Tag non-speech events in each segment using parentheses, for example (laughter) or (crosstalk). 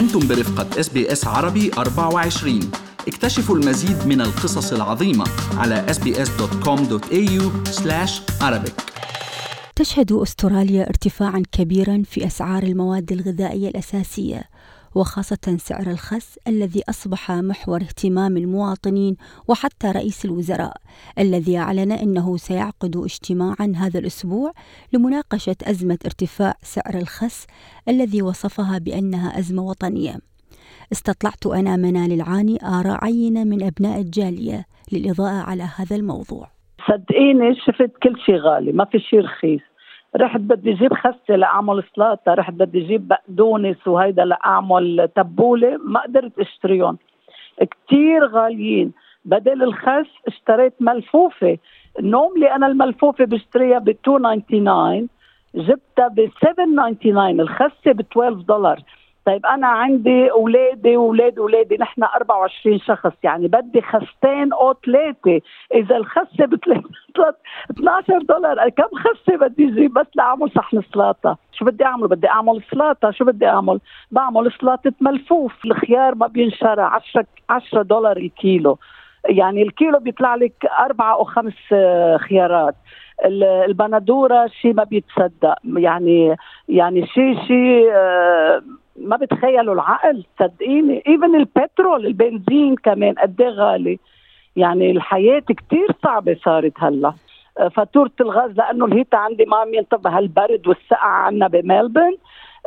أنتم برفقة SBS عربي 24 اكتشفوا المزيد من القصص العظيمة على sbs.com.au arabic. تشهد أستراليا ارتفاعا كبيرا في أسعار المواد الغذائية الأساسية. وخاصة سعر الخس الذي أصبح محور اهتمام المواطنين وحتى رئيس الوزراء الذي أعلن أنه سيعقد اجتماعا هذا الأسبوع لمناقشة أزمة ارتفاع سعر الخس الذي وصفها بأنها أزمة وطنية. استطلعت أنا منال العاني آراء عينة من أبناء الجالية للإضاءة على هذا الموضوع صدقيني شفت كل شيء غالي ما في شيء رخيص رحت بدي أجيب خسة لأعمل سلطه رحت بدي أجيب بقدونس وهيدا لأعمل تبولة ما قدرت أشتريهم. كتير غاليين. بدل الخس اشتريت ملفوفة. النوم اللي أنا الملفوفة بشتريها ب 2.99 جبتها ب 7.99 الخسة ب 12 دولار طيب أنا عندي أولادي واولاد أولادي نحن 24 شخص يعني بدي خستين أو ثلاثة. إذا الخسة ب 12 دولار. كم خسة بدي أجيب بس لأعمل صحن سلطه شو بدي أعمل؟ بدي أعمل سلطه شو بدي أعمل؟ بعمل سلطه ملفوف. الخيار ما بينشرى. 10 10 دولار الكيلو. يعني الكيلو بيطلع لك أربعة أو خمس خيارات. البندورة شيء ما بيتصدق. يعني يعني شيء شيء آه، ما بتخيلوا العقل صدقيني. even البترول البنزين كمان قد إيه غالي. يعني الحياة كتير صعبة صارت هلا. آه، فاتورة الغاز لأنه ال heater عندي ما عم ينطفي هالبرد والسقعه عنا بملبورن.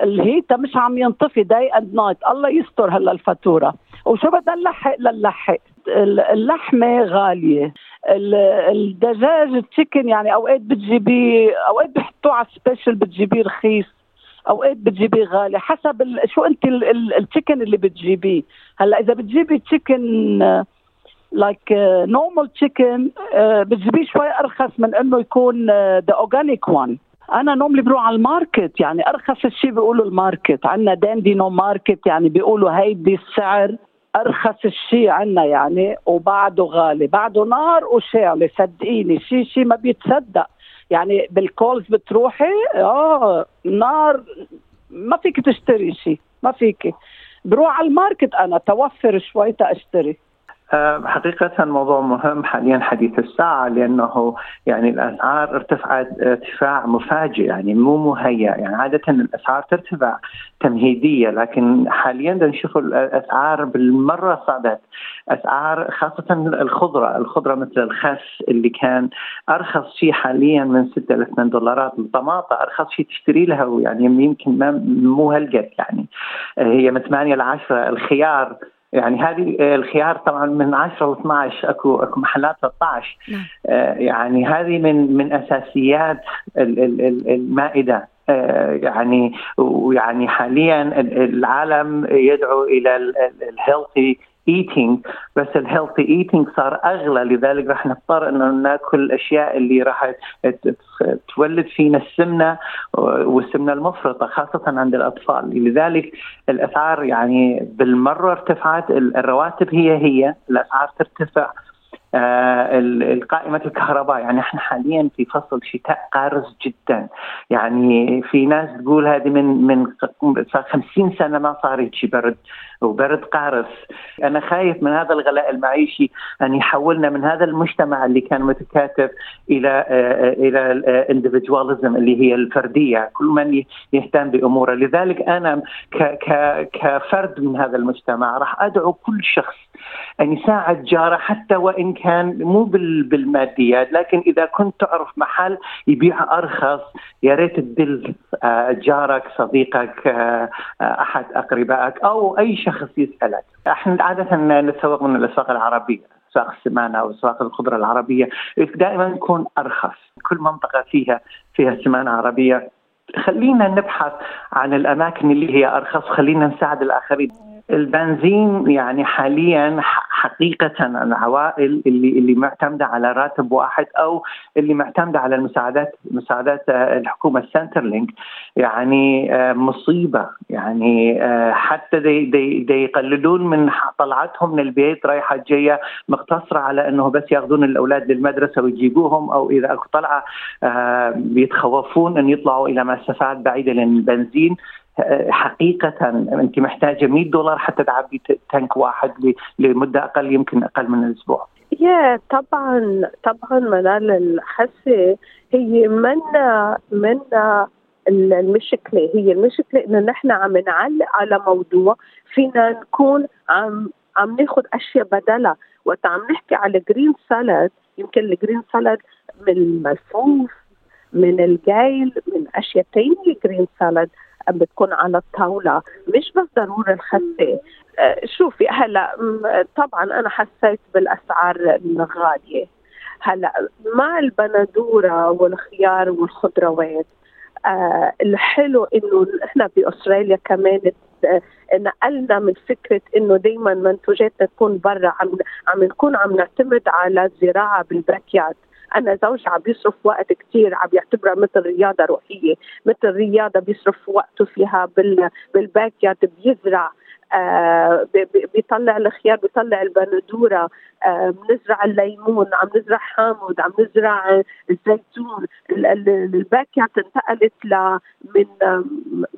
ال heater مش عم ينطفي day and night الله يستر هلا الفاتورة. وشو بدها نلحق؟ لنلحق. اللحمة غالية. الدجاج ال chicken يعني أوقات بتجيبيه أوقات بحطوه على special بتجيبيه رخيص. أوقات بتجيبيه غالي حسب شو انت ال chicken اللي بتجيبيه. هلأ إذا بتجيبي chicken like normal chicken بتجيبيه شوي أرخص من إنه يكون the organic one أنا normally بروح على ال market يعني أرخص شيء بيقولوا ال market. عندنا Dandenong Market يعني بيقولوا هيدي السعر أرخص الشيء عنا يعني وبعده غالي. بعده نار وشعلة صدقيني. شيء شيء ما بيتصدق. يعني بال Coles بتروحي آه نار ما فيك تشتري شيء ما فيك. بروح على ال market أنا توفر شوي تا أشتري. حقيقة موضوع مهم حاليا حديث الساعة لأنه يعني الأسعار ارتفعت ارتفاع مفاجئ يعني مو مهيأ يعني عادة الأسعار ترتفع تمهيدية لكن حاليا نشوف الأسعار بالمرة صعدت. أسعار خاصة الخضرة الخضرة مثل الخس اللي كان أرخص شيء حاليا من 6 ل 8 دولارات الطماطة أرخص شيء تشتري لها يعني يمكن ما مو هالقد يعني هي من 8 ل 10 الخيار يعني هذه آه، الخيار طبعا من 10 ل 12 أكو أكو محلات 13 نعم. آه، يعني هذه من من أساسيات المائدة آه، يعني ويعني حاليا العالم يدعو إلى ال healthy eating بس ال healthy eating صار أغلى. لذلك راح نضطر إنه ناكل الأشياء اللي راح تولد فينا السمنة والسمنة المفرطة خاصة عند الأطفال. لذلك الأسعار يعني بالمرة ارتفعت الرواتب هي هي الأسعار ترتفع. آه قائمة الكهرباء يعني إحنا حاليا في فصل شتاء قارس جدا. يعني في ناس تقول هذه من من 50 سنة ما صار هيك برد. وبرد قارس أنا خايف من هذا الغلاء المعيشي أن يحولنا من هذا المجتمع اللي كان متكاتف إلى آه إلى الاندفجواليزم اللي هي الفردية. كل من يهتم بأموره. لذلك أنا كفرد من هذا المجتمع راح أدعو كل شخص أن يساعد جاره حتى وإن كان مو بالماديات لكن إذا كنت تعرف محل يبيع أرخص يا ريت تدل آه، جارك صديقك آه، آه، أحد أقربائك أو أي شخص يسألك. إحنا عادة نتسوق من الأسواق العربية أسواق السمانة أو أسواق الخضرة العربية. دائما تكون أرخص. كل منطقة فيها فيها سمانة عربية. خلينا نبحث عن الأماكن اللي هي أرخص خلينا نساعد الآخرين. البنزين يعني حاليا حقيقة العوائل اللي اللي معتمدة على راتب واحد أو اللي معتمدة على المساعدات مساعدات الحكومة السنترلينك يعني آه، مصيبة. يعني آه، حتى دي دي دي يقللون من طلعتهم من البيت رايحة جاية مقتصرة على أنه بس ياخذون الأولاد للمدرسة ويجيبوهم أو إذا طلعة آه، بيتخوفون أن يطلعوا إلى مسافات بعيدة لأن البنزين حقيقة أنت محتاجة 100 دولار حتى تعبي tank واحد لمدة أقل يمكن أقل من الأسبوع يا طبعا طبعا منال الحسة هي منا منا المشكلة. هي المشكلة إنه نحن عم نعلق على موضوع فينا نكون عم عم ناخذ أشياء بدلها. وقت عم نحكي على green salad يمكن ال green salad من الملفوف من الجايل من أشياء ثانية جرين سالاد بتكون على الطاولة. مش بس ضروري الخسه آه، شوفي هلا طبعا أنا حسيت بالأسعار الغالية. هلا مع البندورة والخيار والخضروات آه الحلو إنه إحنا بأستراليا كمان نقلنا من فكرة إنه دائما منتوجاتنا تكون برا. عم عم نكون عم نعتمد على الزراعة بالباك يارد. أنا زوجي عم بيصرف وقت كثير عم يعتبرها مثل رياضة روحية مثل رياضة بيصرف وقته فيها بال بال backyard بيزرع آه بيطلع الخيار بيطلع البندورة آه بنزرع الليمون عم نزرع حامض عم نزرع الزيتون ال backyard انتقلت ل من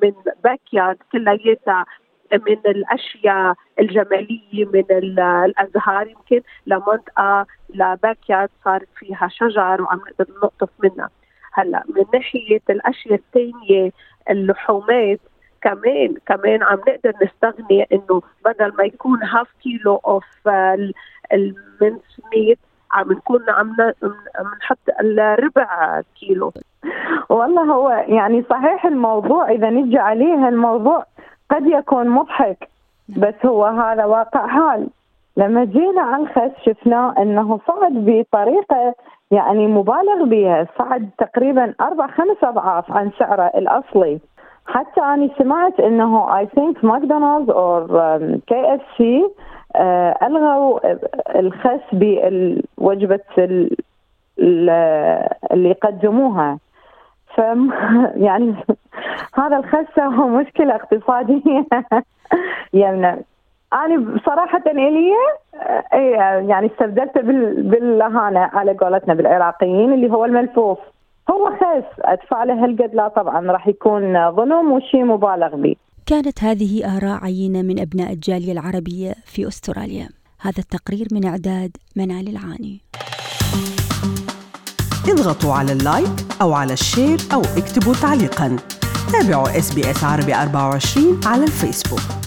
من backyard كلياتها من الأشياء الجمالية من الأزهار يمكن لمنطقة ل backyard صار فيها شجر وعم نقدر نقطف منها. هلأ من ناحية الأشياء الثانية اللحومات كمان كمان عم نقدر نستغني إنه بدل ما يكون half كيلو of ال minced meat عم نكون عم نحط الربع كيلو (laughs) والله هو يعني صحيح الموضوع إذا نجي عليه الموضوع قد يكون مضحك بس هو هذا واقع حال. لما جينا على الخس شفناه إنه صعد بطريقة يعني مبالغ بها صعد تقريبا أربع خمس أضعاف عن سعره الأصلي. حتى أنا سمعت أنه I think ماكدونالدز أو كي اف سي ألغوا الخس بوجبة اللي يقدموها ف (laughs) يعني هذا الخس (laughs) هو مشكلة اقتصادية. (laughs) يعني أنا بصراحة إلي يعني استبدلته بالهانة على قولتنا بالعراقيين اللي هو الملفوف. هو خايف أدفع له هالقد لا طبعا راح يكون ظلم وشيء مبالغ به كانت هذه آراء عينة من أبناء الجالية العربية في أستراليا. هذا التقرير من إعداد منال العاني. اضغطوا على ال like أو على ال share أو اكتبوا تعليقا. تابعوا SBS عربي 24 على الفيسبوك